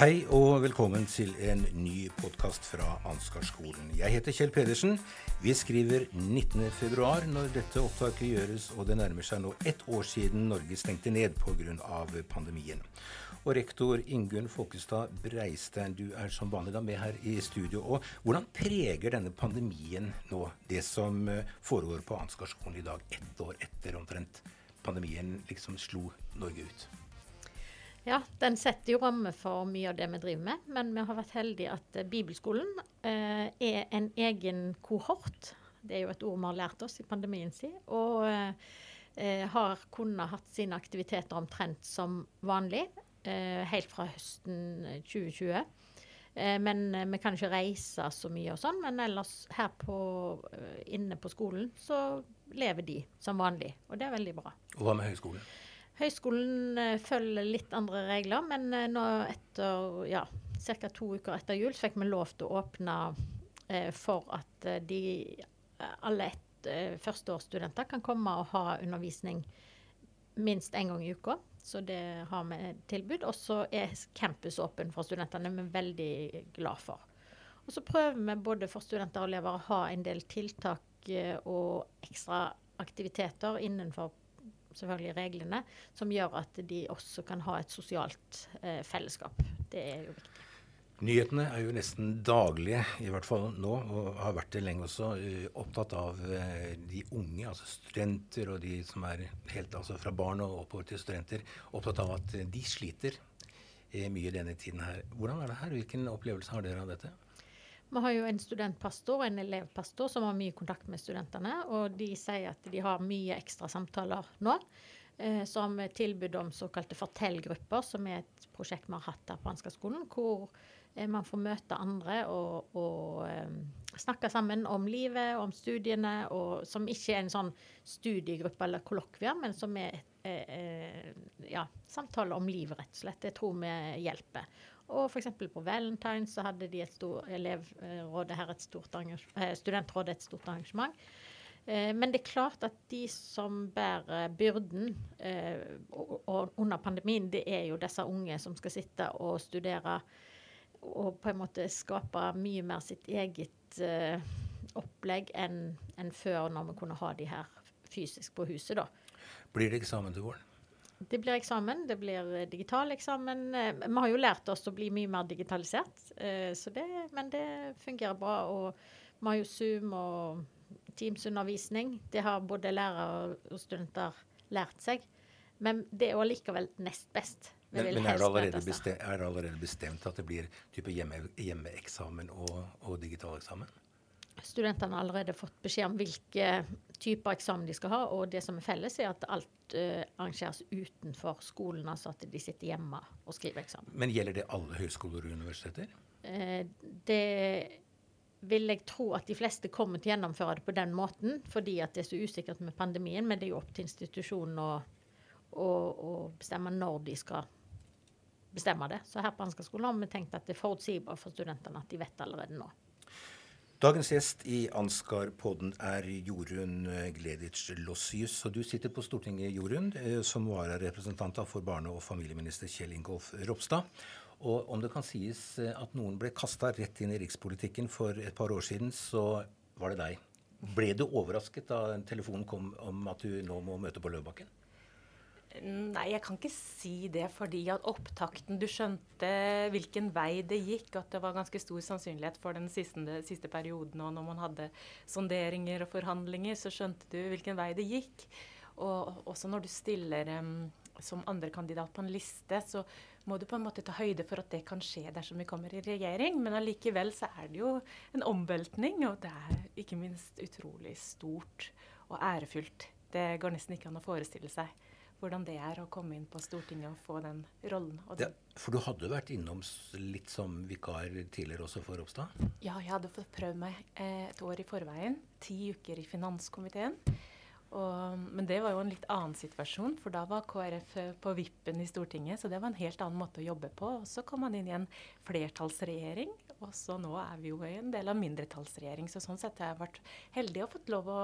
Hei og velkommen til en ny podkast fra Ansgarskolen. Jeg heter Kjell Pedersen. Vi skriver 19.2 når dette opptaket gjøres, og det nærmer seg nå ett år siden Norge stengte ned pga. pandemien. Og rektor Ingunn Folkestad Breistein, du er som vanlig da med her i studio. Og hvordan preger denne pandemien nå det som eh, foregår på Ansgarskolen i dag, ett år etter omtrent pandemien liksom slo Norge ut? Ja, den setter jo rammer for mye av det vi driver med. Men vi har vært heldige at eh, Bibelskolen eh, er en egen kohort. Det er jo et ord vi har lært oss i pandemien si. Og eh, har kunnet hatt sine aktiviteter omtrent som vanlig eh, helt fra høsten 2020. Eh, men eh, vi kan ikke reise så mye og sånn. Men ellers her på, inne på skolen så lever de som vanlig. Og det er veldig bra. Og hva med høyskolen? Høyskolen eh, følger litt andre regler, men eh, nå etter ja, ca. to uker etter jul så fikk vi lov til å åpne eh, for at eh, de alle et, eh, førsteårsstudenter kan komme og ha undervisning minst én gang i uka. Så det har vi tilbud. Og så er campus åpen for studentene, vi er veldig glad for. Og så prøver vi både for studenter og elever å ha en del tiltak og ekstra aktiviteter innenfor selvfølgelig reglene, som gjør at de også kan ha et sosialt eh, fellesskap. Det er jo viktig. Nyhetene er jo nesten daglige, i hvert fall nå, og har vært det lenge også, uh, opptatt av uh, de unge, altså studenter og de som er helt altså fra barn og oppover til studenter, opptatt av at uh, de sliter mye denne tiden her. Hvordan er det her? Hvilken opplevelse har dere av dette? Vi har jo en studentpastor og en elevpastor som har mye kontakt med studentene. Og de sier at de har mye ekstra samtaler nå. Eh, som tilbud om såkalte fortellgrupper, som er et prosjekt vi har hatt her på Ansgarskolen. Hvor eh, man får møte andre og, og eh, snakke sammen om livet, om studiene. Og som ikke er en sånn studiegruppe eller kollokvier, men som er eh, eh, ja, samtaler om livet, rett og slett. Det tror vi hjelper. Og f.eks. på Valentine så hadde de et stor, elevrådet her et stort eh, studentrådet et stort arrangement. Eh, men det er klart at de som bærer byrden eh, under pandemien, det er jo disse unge som skal sitte og studere og på en måte skape mye mer sitt eget opplegg enn en før, når vi kunne ha de her fysisk på huset. da. Blir det eksamen til våren? Det blir eksamen, det blir eh, digital eksamen. Eh, vi har jo lært oss å bli mye mer digitalisert, eh, det, men det fungerer bra. Og vi har jo Zoom og Teams-undervisning. Det har både lærere og studenter lært seg. Men det er jo allikevel nest best. Men, men er, det bestemt, er det allerede bestemt at det blir type hjemme, hjemmeeksamen og, og digital eksamen? Studentene har allerede fått beskjed om hvilke typer eksamen de skal ha. Og det som er felles, er at alt uh, arrangeres utenfor skolen. Altså at de sitter hjemme og skriver eksamen. Men gjelder det alle høyskoler og universiteter? Uh, det vil jeg tro at de fleste kommer til å gjennomføre det på den måten, fordi at det er så usikkert med pandemien. Men det er jo opp til institusjonen å, å, å bestemme når de skal bestemme det. Så her på Ansgarskolen har vi tenkt at det er forutsigbart for studentene at de vet allerede nå. Dagens gjest i Ansgar-podden er Jorunn Gleditsch Lossius. Og du sitter på Stortinget, Jorunn, eh, som vararepresentant for barne- og familieminister Kjell Ingolf Ropstad. Og om det kan sies eh, at noen ble kasta rett inn i rikspolitikken for et par år siden, så var det deg. Ble du overrasket da telefonen kom om at du nå må møte på Løvbakken? Nei, jeg kan ikke si det fordi at opptakten Du skjønte hvilken vei det gikk. At det var ganske stor sannsynlighet for den siste, siste perioden. Og når man hadde sonderinger og forhandlinger, så skjønte du hvilken vei det gikk. Og også når du stiller um, som andrekandidat på en liste, så må du på en måte ta høyde for at det kan skje dersom vi kommer i regjering. Men allikevel så er det jo en omveltning, og det er ikke minst utrolig stort og ærefullt. Det går nesten ikke an å forestille seg hvordan det er å komme inn på Stortinget og få den rollen. Ja, for du hadde vært innom litt som vikar tidligere også for Ropstad? Ja, jeg hadde fått prøvd meg eh, et år i forveien. Ti uker i finanskomiteen. Og, men det var jo en litt annen situasjon, for da var KrF på vippen i Stortinget. Så det var en helt annen måte å jobbe på. Og så kom man inn i en flertallsregjering, og så nå er vi jo i en del av mindretallsregjering. Så sånn sett har jeg vært heldig og fått lov å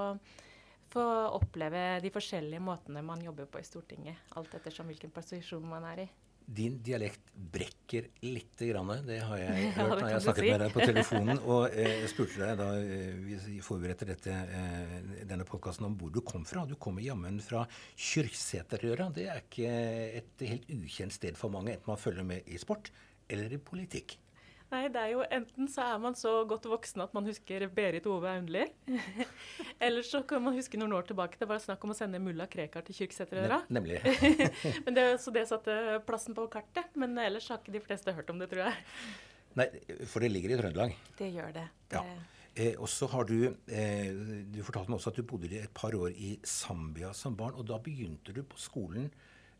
få oppleve de forskjellige måtene man jobber på i Stortinget. Alt ettersom hvilken posisjon man er i. din dialekt brekker lite grann. Det har jeg hørt ja, når jeg har snakket si. med deg på telefonen. Og eh, jeg spurte deg da eh, vi forberedte dette, eh, denne podkasten om hvor du kom fra. Du kommer jammen fra Kyrksæterøra. Det er ikke et helt ukjent sted for mange, enten man følger med i sport eller i politikk. Nei, det er jo enten så er man så godt voksen at man husker Berit Ove Aunli. Eller så kan man huske noen år tilbake. Det var snakk om å sende mulla Krekar til Kyrksæterøra. Ne Nemlig. Men det, så det satte plassen på kartet. Men ellers har ikke de fleste hørt om det, tror jeg. Nei, for det ligger i Trøndelag. Det gjør det. Ja. Eh, og så har du eh, Du fortalte meg også at du bodde et par år i Zambia som barn. Og da begynte du på skolen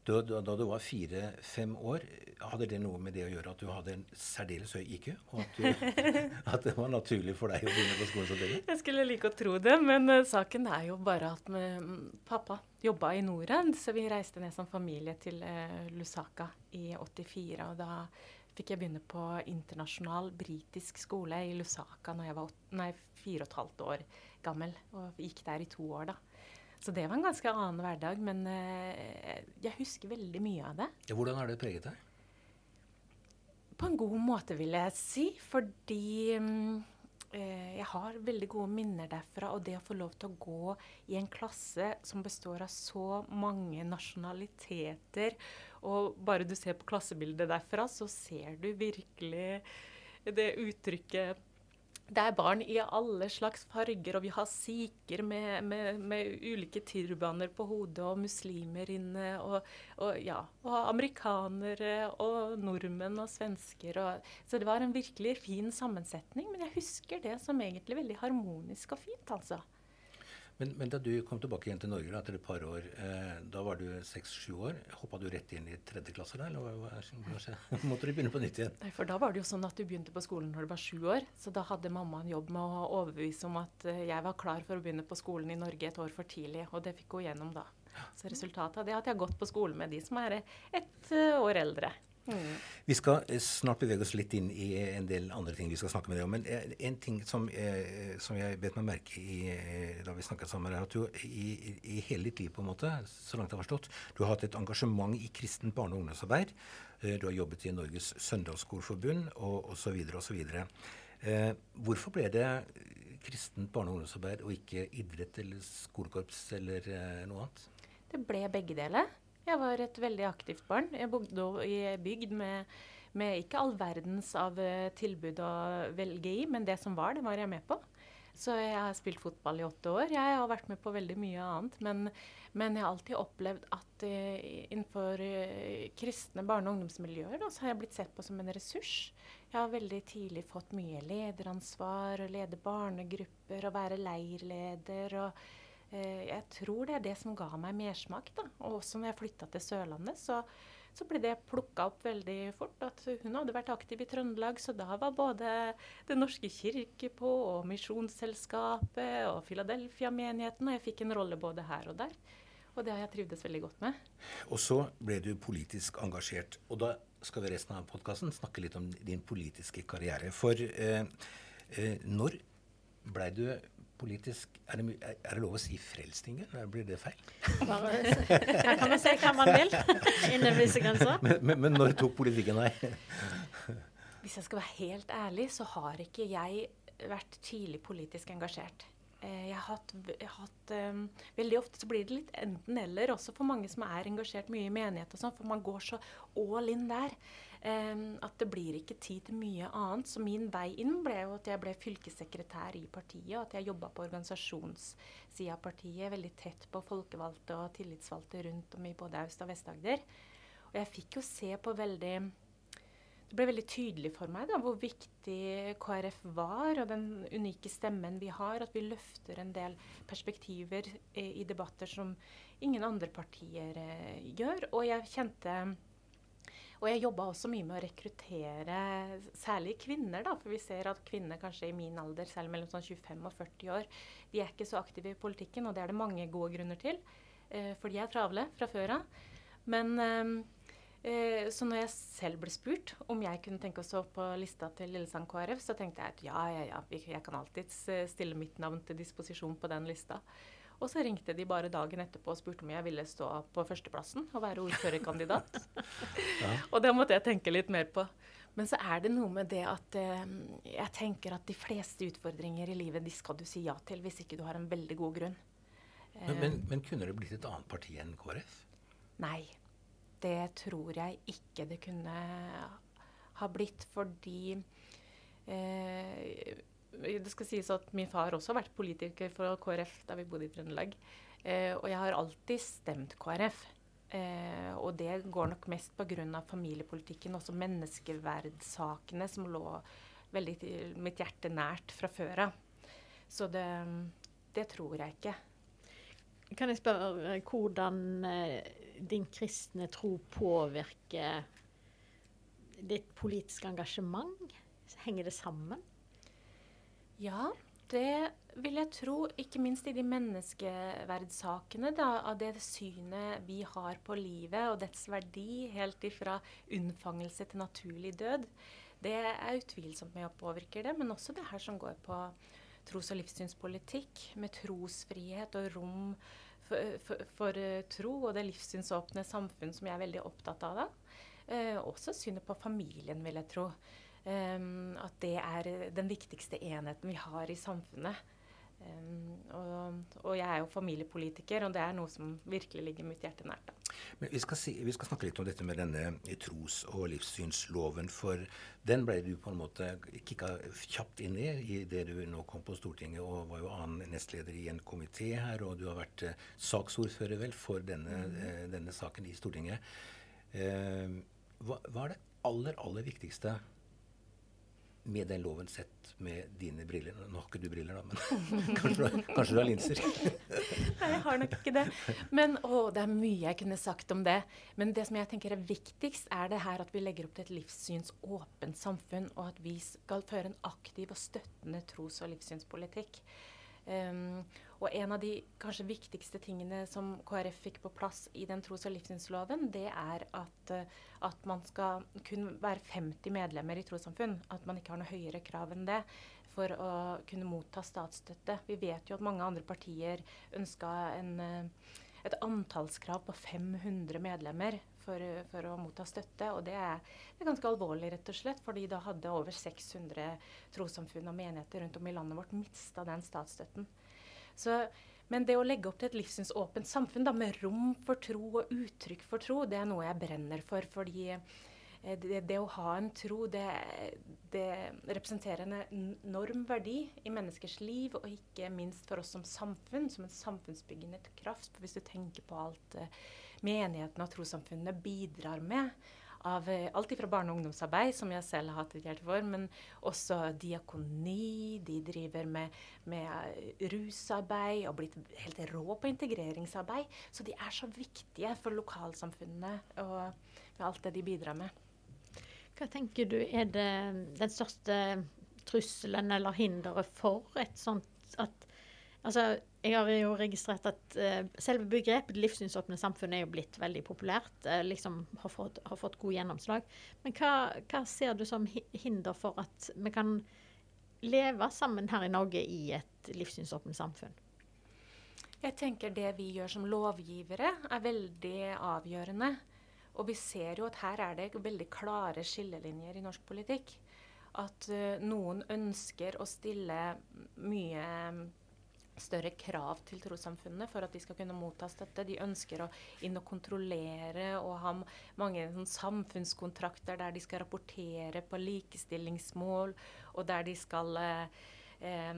da, da, da du var fire-fem år. Hadde det noe med det å gjøre at du hadde en særdeles høy IQ? Og at, du, at det var naturlig for deg å begynne på skolen så tidlig? Jeg skulle like å tro det, men uh, saken er jo bare at med, pappa jobba i Norad, så vi reiste ned som familie til uh, Lusaka i 84. Og da fikk jeg begynne på internasjonal britisk skole i Lusaka når jeg var åt, nei, fire og et halvt år gammel. Og gikk der i to år, da. Så det var en ganske annen hverdag, men eh, jeg husker veldig mye av det. Ja, hvordan har det preget deg? På en god måte, vil jeg si. Fordi mm, eh, jeg har veldig gode minner derfra. Og det å få lov til å gå i en klasse som består av så mange nasjonaliteter, og bare du ser på klassebildet derfra, så ser du virkelig det uttrykket det er barn i alle slags farger, og vi har sikher med, med, med ulike turbaner på hodet, og muslimer inne, og, og, ja, og amerikanere, og nordmenn og svensker. Og, så det var en virkelig fin sammensetning. Men jeg husker det som egentlig veldig harmonisk og fint, altså. Men, men da du kom tilbake igjen til Norge da, etter et par år, eh, da var du seks-sju år. Hoppa du rett inn i tredje klasse da, eller hva, hva? Måtte du begynne på nytt igjen? Nei, for da var det jo sånn at du begynte på skolen når du var sju år. Så da hadde mamma en jobb med å overbevise om at eh, jeg var klar for å begynne på skolen i Norge et år for tidlig. Og det fikk hun gjennom da. Så resultatet av det er at jeg har gått på skole med de som er ett eh, år eldre. Vi skal eh, snart bevege oss litt inn i en del andre ting vi skal snakke med deg om. Men eh, en ting som, eh, som jeg bet meg merke i eh, da vi snakket sammen, er at du i, i, hele ditt liv, på en måte, så langt jeg har forstått, du har hatt et engasjement i kristent barne- og ungdomsarbeid. Eh, du har jobbet i Norges Søndagsskoleforbund og osv. osv. Eh, hvorfor ble det kristent barne- og ungdomsarbeid og ikke idrett eller skolekorps eller eh, noe annet? Det ble begge deler. Jeg var et veldig aktivt barn. Jeg bodde i bygd med, med ikke all verdens av eh, tilbud å velge i, men det som var, det var jeg med på. Så jeg har spilt fotball i åtte år. Jeg har vært med på veldig mye annet. Men, men jeg har alltid opplevd at uh, innenfor uh, kristne barne- og ungdomsmiljøer da, så har jeg blitt sett på som en ressurs. Jeg har veldig tidlig fått mye lederansvar, lede barnegrupper og være leirleder. og jeg tror det er det som ga meg mersmak. da. Og også når jeg flytta til Sørlandet, så, så ble det plukka opp veldig fort. At hun hadde vært aktiv i Trøndelag, så da var både Den norske kirke på, og Misjonsselskapet og Philadelphia-menigheten. Og jeg fikk en rolle både her og der. Og det har jeg trivdes veldig godt med. Og så ble du politisk engasjert. Og da skal vi resten av podkasten snakke litt om din politiske karriere. For eh, eh, når blei du politisk er det, er det lov å si Frelsningen? Blir det feil? Bare, her kan man si hva man vil innen visse grenser. Men, men, men når tok politikken deg? Hvis jeg skal være helt ærlig, så har ikke jeg vært tidlig politisk engasjert. Eh, Jeg har hatt, jeg har hatt um, Veldig ofte så blir det litt enten-eller, også for mange som er engasjert mye i menighet og sånn, for man går så all in der. At det blir ikke tid til mye annet. Så min vei inn ble jo at jeg ble fylkessekretær i partiet, og at jeg jobba på organisasjonssida av partiet, veldig tett på folkevalgte og tillitsvalgte rundt om i både Aust- og Vest-Agder. Og jeg fikk jo se på veldig det ble veldig tydelig for meg da, hvor viktig KrF var, og den unike stemmen vi har. At vi løfter en del perspektiver i, i debatter som ingen andre partier eh, gjør. Og jeg kjente Og jeg jobba også mye med å rekruttere særlig kvinner, da. For vi ser at kvinner kanskje i min alder, særlig mellom sånn 25 og 40 år, de er ikke så aktive i politikken, og det er det mange gode grunner til. Eh, for de er travle fra før av. Men eh, Eh, så når jeg selv ble spurt om jeg kunne tenke å stå på lista til Lillesand KrF, så tenkte jeg at ja, ja, ja, jeg kan alltids eh, stille mitt navn til disposisjon på den lista. Og så ringte de bare dagen etterpå og spurte om jeg ville stå på førsteplassen og være ordførerkandidat. ja. Og det måtte jeg tenke litt mer på. Men så er det noe med det at eh, jeg tenker at de fleste utfordringer i livet de skal du si ja til hvis ikke du har en veldig god grunn. Men, men, eh, men kunne det blitt et annet parti enn KrF? Nei. Det tror jeg ikke det kunne ha blitt, fordi eh, det skal sies at min far også har vært politiker for KrF da vi bodde i Trøndelag. Eh, og jeg har alltid stemt KrF. Eh, og det går nok mest pga. familiepolitikken, også menneskeverdssakene, som lå veldig til mitt hjerte nært fra før av. Så det, det, tror jeg ikke. Kan jeg spørre eh, hvordan eh, din kristne tro påvirker ditt politiske engasjement? Henger det sammen? Ja, det vil jeg tro. Ikke minst i de menneskeverdssakene. av det synet vi har på livet og dets verdi, helt ifra unnfangelse til naturlig død. Det er utvilsomt med å påvirke det, men også det her som går på tros- og livssynspolitikk, med trosfrihet og rom for, for, for uh, tro og det livssynsåpne samfunn som jeg er veldig opptatt av. da. Eh, også synet på familien, vil jeg tro. Um, at det er den viktigste enheten vi har i samfunnet. Um, og, og, jeg er jo familiepolitiker, og det er noe som virkelig ligger mitt hjerte nært. Da. Men vi skal, si, vi skal, snakke litt om dette med denne tros- og livssynsloven. For den ble du på en måte kikka kjapt inn i i det du nå kom på Stortinget, og var jo annen nestleder i en komité her, og du har vært eh, saksordfører vel for denne, mm. eh, denne saken i Stortinget. Eh, hva, hva er det aller, aller viktigste med den loven sett med dine briller. Nå har ikke du briller, da, men kanskje, kanskje, du har, linser? Nei, jeg har nok ikke det. Men å, det er mye jeg kunne sagt om det. Men det som jeg tenker er viktigst, er det her at vi legger opp til et livssynsåpent samfunn, og at vi skal føre en aktiv og støttende tros- og livssynspolitikk. Um, og en av de kanskje viktigste tingene som KrF fikk på plass i den tros- og livssynsloven, det er at, uh, at, man skal kun være 50 medlemmer i trossamfunn. At man ikke har noe høyere krav enn det for å kunne motta statsstøtte. Vi vet jo at mange andre partier ønska en, uh, et antallskrav på 500 medlemmer for, for, å motta støtte. Og det er, det er, ganske alvorlig, rett og slett, fordi da hadde over 600 trossamfunn og menigheter rundt om i landet vårt mista den statsstøtten. Så, men det å legge opp til et livssynsåpent samfunn da, med rom for tro og uttrykk for tro, det er noe jeg brenner for. fordi eh, det, det, å ha en tro, det, det, representerer en enorm verdi i menneskers liv, og ikke minst for oss som samfunn, som en samfunnsbyggende kraft. For hvis du tenker på alt menigheten menighetene og trossamfunnene bidrar med. Av eh, alt fra barne- og ungdomsarbeid, som jeg selv har hatt et hjerte for, men også diakoni. De driver med, med rusarbeid og blitt helt rå på integreringsarbeid. Så de er så viktige for lokalsamfunnene og med alt det de bidrar med. Hva tenker du er det den største trusselen eller hinderet for et sånt at Altså, jeg har jo registrert at uh, selve begrepet livssynsåpne samfunn er jo blitt veldig populært. Uh, liksom har fått, har fått, god gjennomslag. Men hva, hva, ser du som hinder for at vi kan leve sammen her i Norge i et livssynsåpent samfunn? Jeg tenker det vi gjør som lovgivere er veldig avgjørende. Og vi ser jo at her er det veldig klare skillelinjer i norsk politikk. At uh, noen ønsker å stille mye større krav til trossamfunnene for at de skal kunne motta støtte. De ønsker å inn og kontrollere og ha mange sånn, samfunnskontrakter der de skal rapportere på likestillingsmål, og der de skal eh, eh,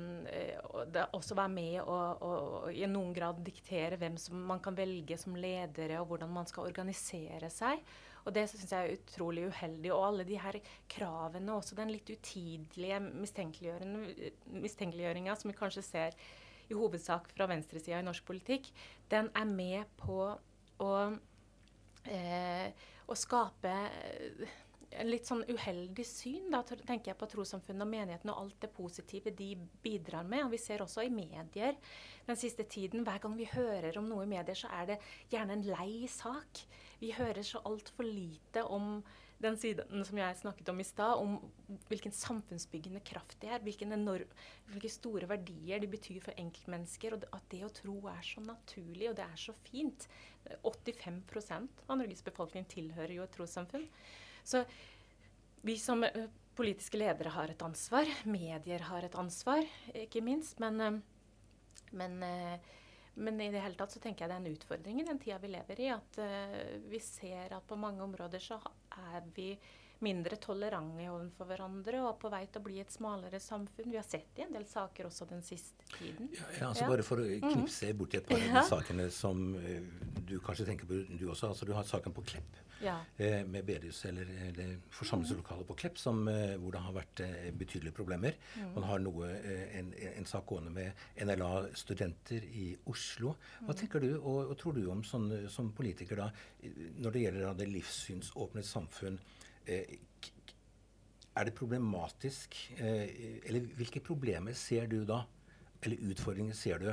også være med og, og, i noen grad diktere hvem som man kan velge som ledere, og hvordan man skal organisere seg. Og det syns jeg er utrolig uheldig. Og alle de her kravene, også den litt utidelige mistenkeliggjøringa som vi kanskje ser i hovedsak fra venstresida i norsk politikk, den er med på å, eh, å skape en litt sånn uheldig syn, da tenker jeg på trossamfunnet og menighetene og alt det positive de bidrar med. Og vi ser også i medier den siste tiden, hver gang vi hører om noe i medier, så er det gjerne en lei sak. Vi hører så altfor lite om den siden som jeg snakket om i stad, om hvilken samfunnsbyggende kraft det er. Enorm, hvilke store verdier det betyr for enkeltmennesker. Og at det å tro er så naturlig, og det er så fint. 85 av Norges befolkning tilhører jo et trossamfunn. Så vi som uh, politiske ledere har et ansvar. Medier har et ansvar, ikke minst. Men, uh, men uh, men i det hele tatt så tenker jeg det er en utfordring i den tida vi lever i. At uh, vi ser at på mange områder så er vi mindre tolerante overfor hverandre og på vei til å bli et smalere samfunn. Vi har sett det i en del saker også den siste tiden. Ja, ja altså ja. Bare for å mhm. knipse borti et par av de sakene som uh, du kanskje tenker på, du også. altså Du har saken på Klepp ja. eh, med bedehus eller, eller forsamlingslokalet på Klepp som, eh, hvor det har vært eh, betydelige problemer. Mm. Man har noe, eh, en, en, sak gående med NLA-studenter i Oslo. Hva mm. tenker du og, og, tror du om sånn, som politiker da, når det gjelder da, det livssynsåpne samfunn? Eh, er det problematisk? Eh, eller hvilke problemer ser du da? Eller utfordringer ser du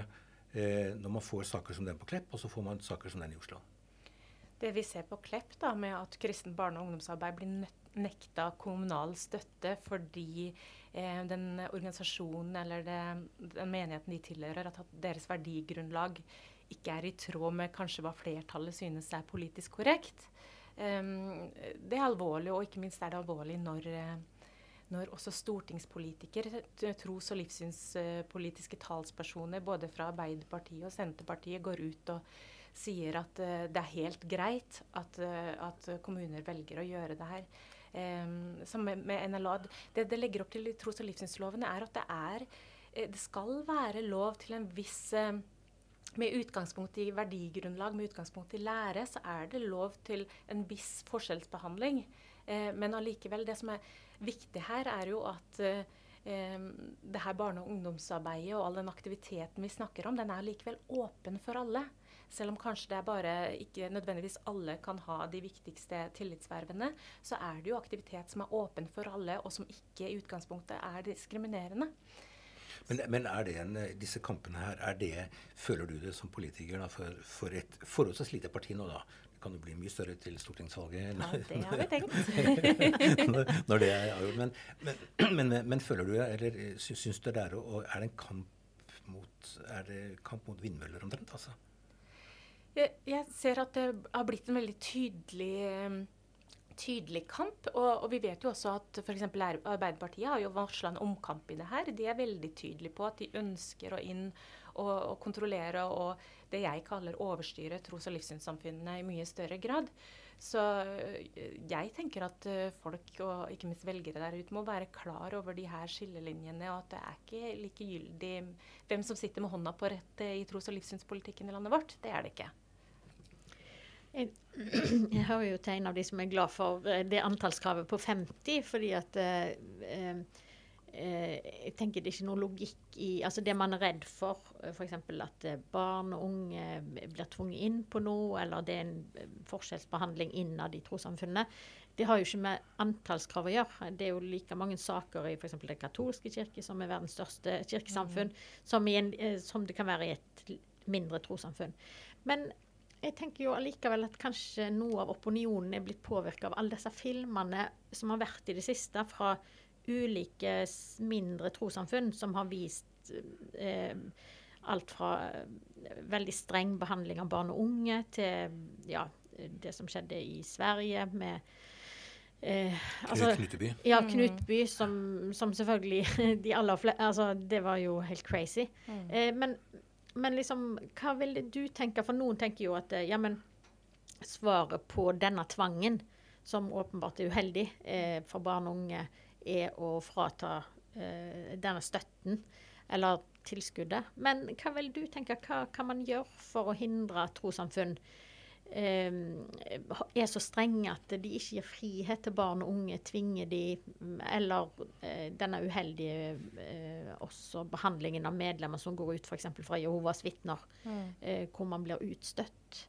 når man får saker som den på Klepp, og så får man saker som den i Oslo? det vi ser på Klepp, da, med at kristen barne- og ungdomsarbeid blir nekta kommunal støtte fordi eh, den organisasjonen eller det, den menigheten de tilhører, at deres verdigrunnlag ikke er i tråd med kanskje hva flertallet synes er politisk korrekt. Um, det er alvorlig, og ikke minst er det alvorlig når, eh, når også stortingspolitikere, tros- og livssynspolitiske talspersoner både fra Arbeiderpartiet og Senterpartiet går ut og sier at uh, det er helt greit at, uh, at, kommuner velger å gjøre det her. Um, som med, med NLA, det det legger opp til i tros- og livssynslovene, er at det, er, uh, det skal være lov til en viss med utgangspunkt i verdigrunnlag, med utgangspunkt i lære, så er det lov til en viss forskjellsbehandling. men allikevel, det som er viktig her, er jo at det her barne- og ungdomsarbeidet og all den aktiviteten vi snakker om, den er likevel åpen for alle. Selv om kanskje det er bare ikke nødvendigvis alle kan ha de viktigste tillitsvervene, så er det jo aktivitet som er åpen for alle, og som ikke i utgangspunktet er diskriminerende. Men, men er det en, disse kampene her, er det, føler du det som politiker da, for, for et forholdsvis lite parti nå, da? Kan det bli mye større til stortingsvalget. Ja, det har vi tenkt. når, når, det er avgjort. Men, men, men, føler du, eller syns du det er, er det en kamp mot, er det kamp mot vindmøller omtrent? altså? Jeg, jeg, ser at det har blitt en veldig tydelig, tydelig kamp. Og, og, vi vet jo også at f.eks. Arbeiderpartiet har jo varsla en omkamp i det her. De er veldig tydelige på at de ønsker å inn og, og kontrollere og det jeg kaller overstyre tros- og livssynssamfunnene i mye større grad. Så jeg tenker at folk, og ikke minst velgere der ute, må være klar over de her skillelinjene, og at det er ikke likegyldig hvem som sitter med hånda på rettet i tros- og livssynspolitikken i landet vårt. Det er det ikke. Jeg, jeg hører jo til en av de som er glad for eh, det antallskravet på 50, fordi at eh, eh, jeg tenker det er ikke noe logikk i altså Det man er redd for, f.eks. at barn og unge blir tvunget inn på noe, eller det er en forskjellsbehandling innad i trossamfunnene, det har jo ikke med antallskrav å gjøre. Det er jo like mange saker i f.eks. Den katolske kirke, som er verdens største kirkesamfunn, mm. som, en, som, det kan være i et mindre trossamfunn. Men jeg tenker jo allikevel at kanskje noe av opinionen er blitt påvirka av alle disse filmene som har vært i det siste fra ulike mindre trossamfunn som har vist eh, alt fra eh, veldig streng behandling av barn og unge til ja, det som skjedde i Sverige med Eh, altså, Knutby. Ja, mm. Knutby, som, som selvfølgelig de aller fleste Altså, det var jo helt crazy. Mm. Eh, men men liksom, hva ville du tenke? For noen tenker jo at eh, ja, men svaret på denne tvangen, som åpenbart er uheldig eh, for barn og unge, er å frata eh, denne støtten eller tilskuddet. Men hva vil du tenke? Hva kan man gjøre for å hindre trossamfunn er så strenge at de ikke gir frihet til barn og unge, tvinger de, eller eh, denne uheldige eh, også behandlingen av medlemmer som går ut f.eks. fra Jehovas vitner, mm. eh, hvor man blir utstøtt.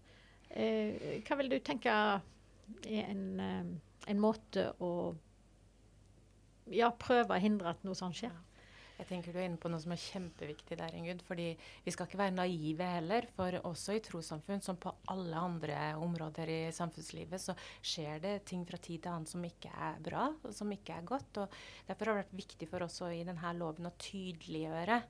Eh, hva vil du tenke er en, eh, en måte å ja, prøve å hindre at noe sånt skjer? Jeg tenker Du er inne på noe som er kjempeviktig der, Ingrid. fordi Vi skal ikke være naive heller. For også i trossamfunn, som på alle andre områder i samfunnslivet, så skjer det ting fra tid til annen som ikke er bra, og som ikke er godt. og Derfor har det vært viktig for oss i denne loven å tydeliggjøre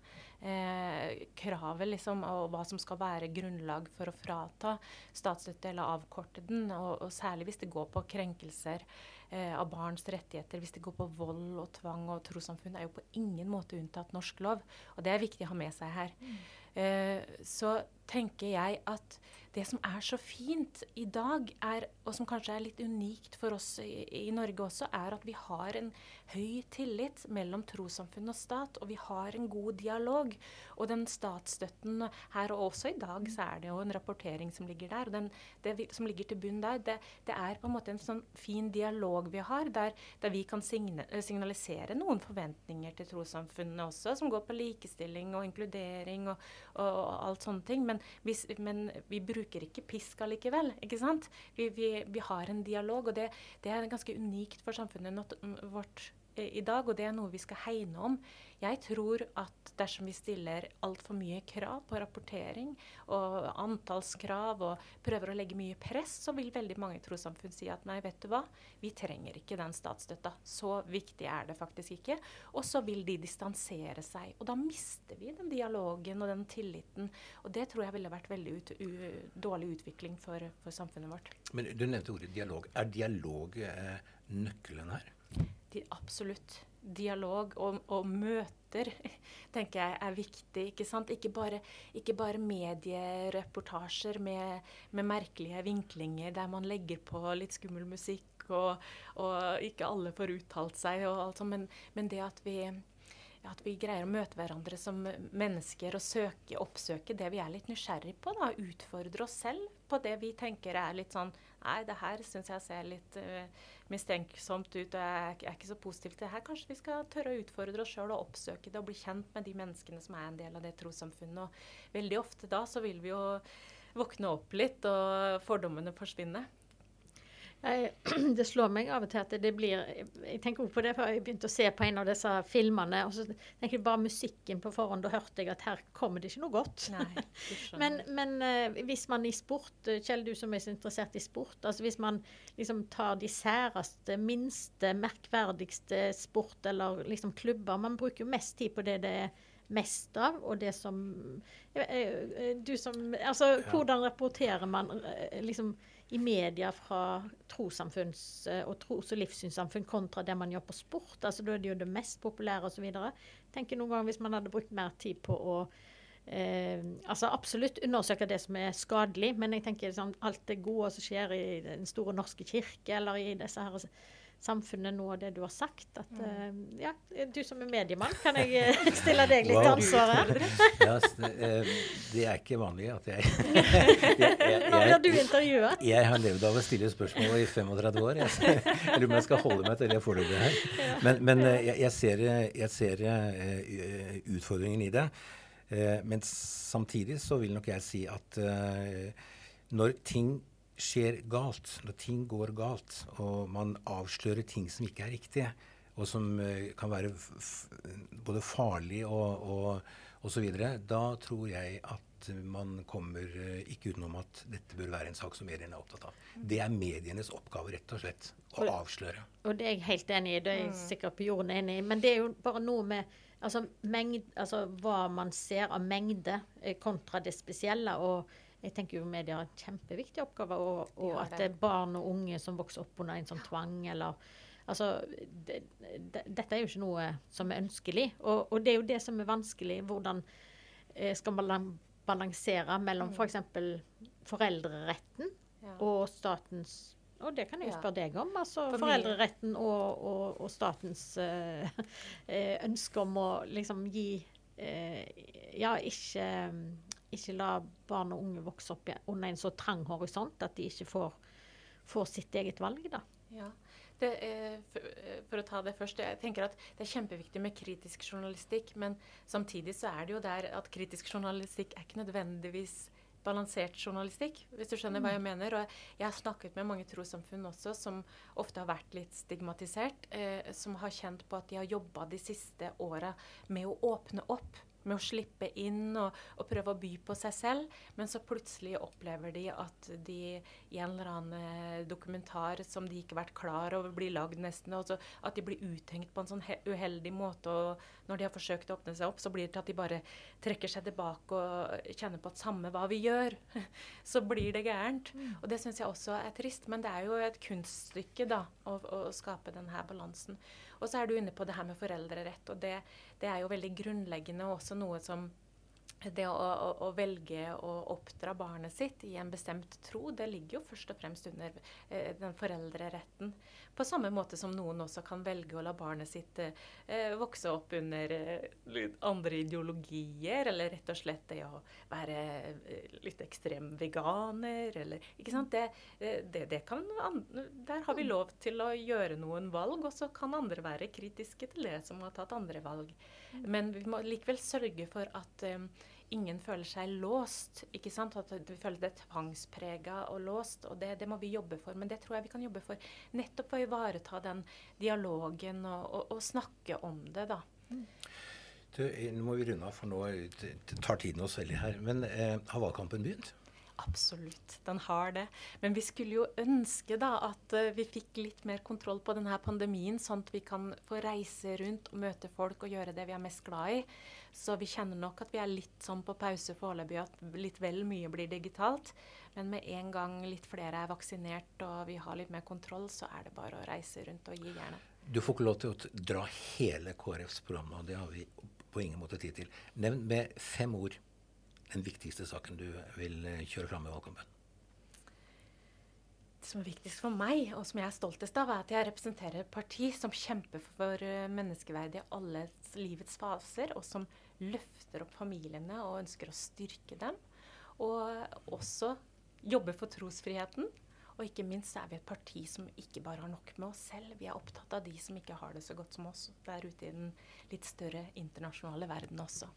eh, kravet liksom, og hva som skal være grunnlag for å frata statsstøtte eller avkorte den. Og, og særlig hvis det går på krenkelser eh, av barns rettigheter hvis det går på vold og tvang og trossamfunn, er jo på ingen måte unntatt norsk lov. Og det er viktig å ha med seg her. Mm. Eh, så tenker jeg at det som er så fint i dag, er, og som kanskje er litt unikt for oss i, i, Norge også, er at vi har en høy tillit mellom trossamfunn og stat, og vi har en god dialog. Og den statsstøtten her, og også i dag, så er det jo en rapportering som ligger der. og den, Det som ligger til bunn der, det, det, er på en måte en sånn fin dialog vi har, der, der vi kan signe, signalisere noen forventninger til trossamfunnene også, som går på likestilling og inkludering og, og, og alt sånne ting. Men, hvis, men vi bruker bruker ikke pisk allikevel. ikke sant? Vi, vi, vi, har en dialog, og det, det er ganske unikt for samfunnet vårt i dag, og det er noe vi skal hegne om. Jeg tror at dersom vi stiller altfor mye krav på rapportering og antallskrav og prøver å legge mye press, så vil veldig mange trossamfunn si at nei, vet du hva, vi trenger ikke den statsstøtta. Så viktig er det faktisk ikke. Og så vil de distansere seg. Og da mister vi den dialogen og den tilliten. Og det tror jeg ville vært veldig ut, dårlig utvikling for, for, samfunnet vårt. Men du nevnte ordet dialog. Er dialog eh, nøkkelen her? De, absolutt. Dialog og, og, møter tenker jeg er viktig. Ikke sant? Ikke bare, ikke bare mediereportasjer med, med, merkelige vinklinger der man legger på litt skummel musikk og, og ikke alle får uttalt seg, og alt sånt, men, men det at vi at vi greier å møte hverandre som mennesker og søke, oppsøke det vi er litt nysgjerrig på. da, Utfordre oss selv på det vi tenker er litt sånn Nei, det her syns jeg ser litt uh, mistenksomt ut, og jeg, er ikke så positiv til det her. Kanskje vi skal tørre å utfordre oss sjøl og oppsøke det og bli kjent med de menneskene som er en del av det trossamfunnet. Og veldig ofte da så vil vi jo våkne opp litt, og fordommene forsvinne. Jeg, det slår meg av og til at det blir Jeg tenker på det før jeg begynte å se på en av disse filmene. og så tenker jeg bare musikken på forhånd. Da hørte jeg at her kommer det ikke noe godt. Nei, men, men uh, hvis man i sport, eh, Kjell, du som er så interessert i sport, altså hvis man liksom tar de særeste, minste, merkverdigste sport eller liksom klubber Man bruker jo mest tid på det det er mest av, og det som eh, Du som Altså, hvordan rapporterer man liksom i media fra trossamfunns- eh, og tros- og livssynssamfunn kontra det man gjør på sport. altså Da er det jo det mest populære osv. Tenker noen ganger hvis man hadde brukt mer tid på å eh, altså absolutt undersøke det som er skadelig, men jeg tenker sånn, alt det gode som skjer i Den store norske kirke eller i disse her samfunnet nå og det du har sagt. At, mm. ja, du som er mediemann, kan jeg eh, stille deg litt wow. ansvaret? ja, eh, det er ikke vanlig at jeg Nå blir du intervjuet. Jeg har levd av å stille spørsmål i 35 år. Jeg, lurer på jeg skal holde meg til det foreløpig her. Men, men jeg, jeg, ser, jeg ser uh, utfordringen i det. Uh, men samtidig så vil nok jeg si at når ting skjer galt, når ting går galt, og man avslører ting som ikke er riktige, og som uh, kan være både farlig og, og, og, så videre, da tror jeg at man kommer uh, ikke utenom at dette bør være en sak som mediene er opptatt av. Det er medienes oppgave, rett og slett, å og, avsløre. Og det er jeg helt enig i. Det er jeg mm. sikkert på jorden enig i. Men det er jo bare noe med altså, mengd, altså hva man ser av mengde eh, kontra det spesielle. og jeg tenker jo media har en kjempeviktig oppgave, og, og ja, at det er barn og unge som vokser opp under en sånn tvang eller Altså, det, det, dette er jo ikke noe som er ønskelig. Og, og, det er jo det som er vanskelig. Hvordan eh, skal man balansere mellom f.eks. For foreldreretten ja. og statens og det kan jeg jo spørre deg om. altså Foreldreretten og, og, og statens uh, ønske om å liksom gi uh, Ja, ikke ikke la barn og unge vokse opp under en så trang horisont at de ikke får, får sitt eget valg. da. Ja. Det, for, for, å ta det først, jeg tenker at Det er kjempeviktig med kritisk journalistikk, men samtidig så er det jo der at kritisk journalistikk er ikke nødvendigvis balansert journalistikk, hvis du skjønner hva jeg mener. Og jeg har snakket med mange trossamfunn også som ofte har vært litt stigmatisert, eh, som har kjent på at de har jobba de siste åra med å åpne opp med å slippe inn og, og, prøve å by på seg selv. Men så plutselig opplever de at de i en eller annen eh, dokumentar som de ikke har vært klar over blir lagd nesten, altså at de blir uthengt på en sånn uheldig måte. og Når de har forsøkt å åpne seg opp, så blir det til at de bare trekker seg tilbake og kjenner på at samme hva vi gjør, så blir det gærent. Mm. Og det syns jeg også er trist. Men det er jo et kunststykke da, å, og skape denne balansen. Og så er du inne på det her med foreldrerett. og det, det er jo veldig grunnleggende og også noe som det å, å, å, velge å oppdra barnet sitt i en bestemt tro, det ligger jo først og fremst under eh, den foreldreretten. På samme måte som noen også kan velge å la barnet sitt eh, vokse opp under eh, andre ideologier, eller rett og slett det å være eh, litt ekstrem veganer, eller Ikke sant. Det, eh, det, det kan, der har vi lov til å gjøre noen valg, og så kan andre være kritiske til det som har tatt andre valg. Men vi må likevel sørge for at um, ingen føler seg låst. ikke sant? At vi føler det tvangsprega og låst. og det, det, må vi jobbe for. Men det tror jeg vi kan jobbe for nettopp for å ivareta den dialogen og, og, og snakke om det. da. Du, nå må vi runde av, for nå tar tiden oss veldig her. Men eh, har valgkampen begynt? Absolutt, den har det. Men vi skulle jo ønske da at uh, vi fikk litt mer kontroll på denne pandemien, sånn at vi kan få reise rundt og møte folk og gjøre det vi er mest glad i. Så vi kjenner nok at vi er litt sånn på pause foreløpig, at litt vel mye blir digitalt. Men med en gang litt flere er vaksinert og vi har litt mer kontroll, så er det bare å reise rundt og gi jernet. Du får ikke lov til å dra hele KrFs program, og det har vi på ingen måte tid til. Nevn med fem ord den viktigste saken du vil eh, kjøre fram i valgkampen? Det som er viktigst for meg, og som jeg er stoltest av, er at jeg representerer et parti som kjemper for eh, menneskeverd i alle livets faser, og som løfter opp familiene og ønsker å styrke dem. Og også jobber for trosfriheten. Og ikke minst er vi et parti som ikke bare har nok med oss selv. Vi er opptatt av de som ikke har det så godt som oss der ute i den litt større internasjonale verden også.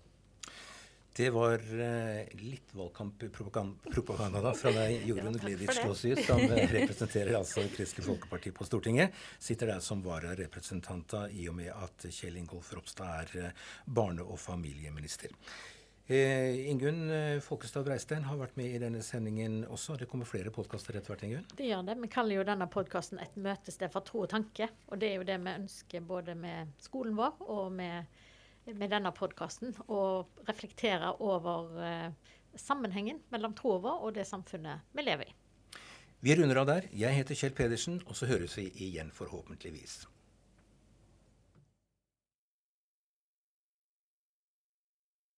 Det var uh, litt valgkamppropaganda fra deg, Jorunn ja, Gleditsch Låshus, som eh, representerer altså Kristelig Folkeparti på Stortinget. Sitter der som vararepresentant i og med at Kjell Ingolf Ropstad er uh, barne- og familieminister. Eh, Ingunn Folkestad Breistein har vært med i denne sendingen også. Det kommer flere podkaster etter hvert, Ingunn? Det gjør det. Vi kaller jo denne podkasten Et møtested for tro og tanke. Og det er jo det vi ønsker både med skolen vår og med med denne podkasten og reflektere over eh, sammenhengen mellom troa og det samfunnet vi lever i. Vi runder av der. Jeg heter Kjell Pedersen, og så høres vi igjen forhåpentligvis.